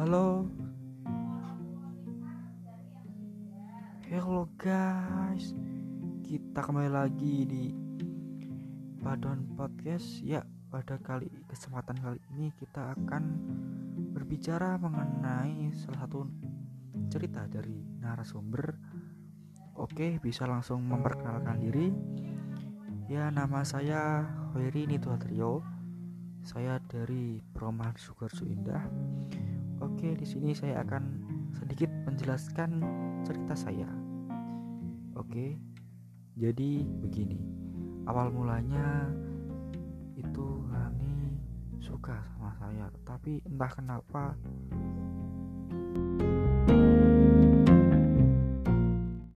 Halo. Hello guys. Kita kembali lagi di Padon Podcast. Ya, pada kali kesempatan kali ini kita akan berbicara mengenai salah satu cerita dari narasumber. Oke, bisa langsung memperkenalkan diri. Ya, nama saya Hoiri Nituatrio. Saya dari Perumahan Sugarsu Indah. Oke, di sini saya akan sedikit menjelaskan cerita saya. Oke. Jadi begini. Awal mulanya itu Hani suka sama saya, tapi entah kenapa